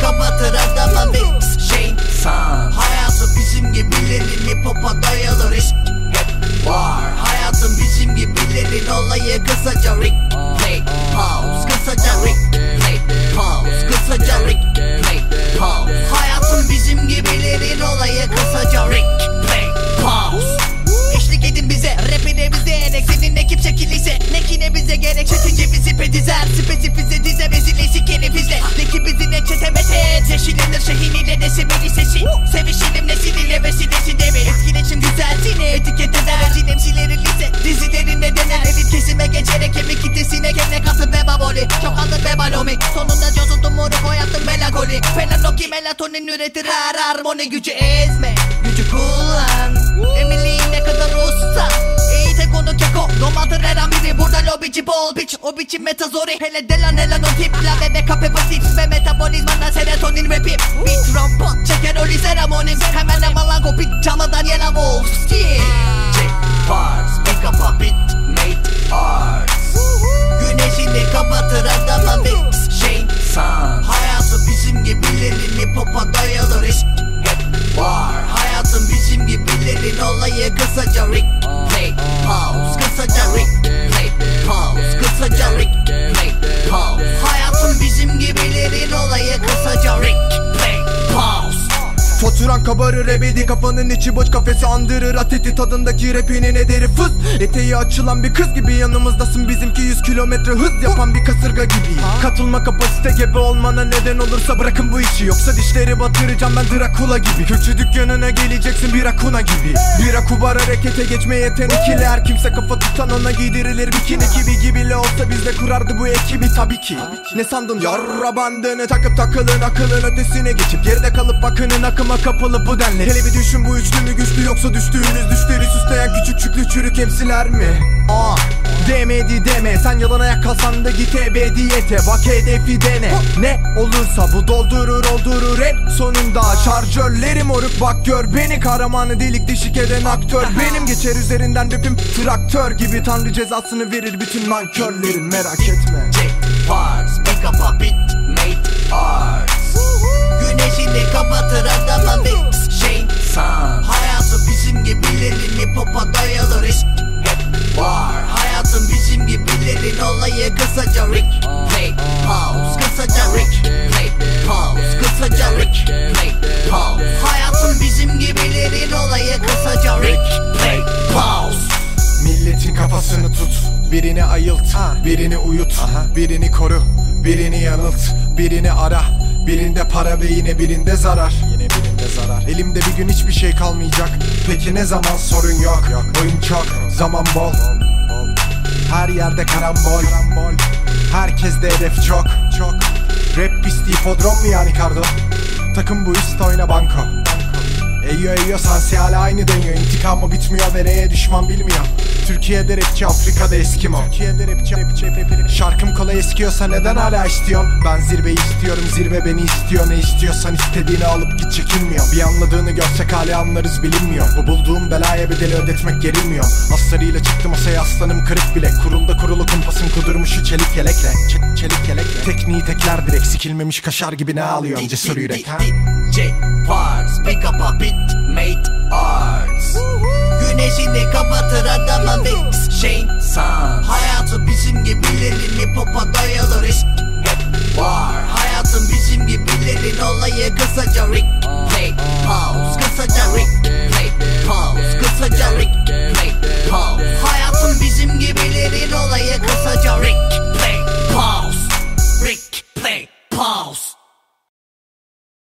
Kapatır adama mix Şey ile nesi beni sesi. Sevişelim nesiliyle vesilesi de mi Etkileşim güzeltini etiket eder. Cinemsileri lise dizilerinde dener Elit kesime geçerek kemik kitlesine gene kasıp ve baboli Çok alır ve balomi Sonunda cozuldum moruk koyattım melankoli Fenanoki melatonin üretir her harmoni Gücü ezme. Gücü kullan. Eminliğin ne kadar usta. İyi tek onu keko Domatır her an biri burada lobici bol biç O biçim metazori. Hele delan helan o tip La bebek apepasit Paris bana serotonin rapim Beat drum pat çeker öyle seremonim Hemen hemen kopik çamadan yela wolf skin Chick parts, make up a made art. Kabarır ebedi kafanın içi boş kafesi andırır. Ateti tadındaki rapinin ederi fıs. Eteği açılan bir kız gibi yanımızdasın. Bizimki 100 kilometre hız yapan bir kasırga gibi. Katılma kapasite gebe olmana neden olursa bırakın bu işi. Yoksa dişleri batıracağım ben Dracula gibi. Kötü dükkanına geleceksin bir akuna gibi. Bir akubar harekete geçme yetenekli Her kimse kafa tutan ona giydirilir bikini Kibi gibiyle olsa biz de kurardı bu ekibi tabii ki. Ne sandın? Yarra bandını takıp takılın akılın ötesine geçip Geride kalıp bakının akıma kapalı bu denli. Hele bir düşün bu üçlü mü güçlü yoksa düştüğünüz düşleri süsleyen küçük çüklü çürük emsiler mi? Aa Demedi deme sen yalan ayak kalsan da git ebediyete Bak hedefi dene. Ne olursa bu doldurur oldurur. En sonunda Şarjörlerim oruk bak gör beni Kahramanı delik deşik eden aktör. Benim geçer üzerinden rapim traktör gibi. Tanrı cezasını verir bütün nankörlerin. Merak etme. Check parts Pick up a bit kafasını tut Birini ayılt, birini uyut Birini koru, birini yanılt Birini ara, birinde para ve yine birinde zarar. Yine birinde zarar. Elimde bir gün hiçbir şey kalmayacak. Peki ne zaman sorun yok, Oyun çok, zaman bol. Her yerde karambol. Herkeste hedef çok, çok. Rap pisti fodron mu yani kardo? Takım bu üst oyna banko. Eyo eyo sansi hala aynı deniyor. İntikamı bitmiyor ve neye düşman bilmiyor Türkiye'de rapçi Afrika'da Eskimo. Türkiye'de rapçi rapçi rapçi. Şarkım kolay eskiyorsa neden hala istiyorsun? Ben zirveyi istiyorum zirve beni istiyor. Ne istiyorsan istediğini alıp git çekinmiyor Bir anladığını görsek hala anlarız bilinmiyor. Bu bulduğum belaya bedeli ödetmek gerilmiyor. Aslarıyla çıktı masaya aslanım kırık bile. Kurulda kurulu kumpasın kudurmuşu çelik yelekle. Çek, Çelik yelekle. Tekniği tekler direkt sikilmemiş kaşar gibi ne ağlıyor cesur yürek ha? DJ Parts Pick up a bit Made arts Güneşini kapatır adama mix Shane Sun Hayatı bizim gibilerin hip hop'a dayalı risk Hep var. Hayatım bizim gibilerin olayı kısaca Pause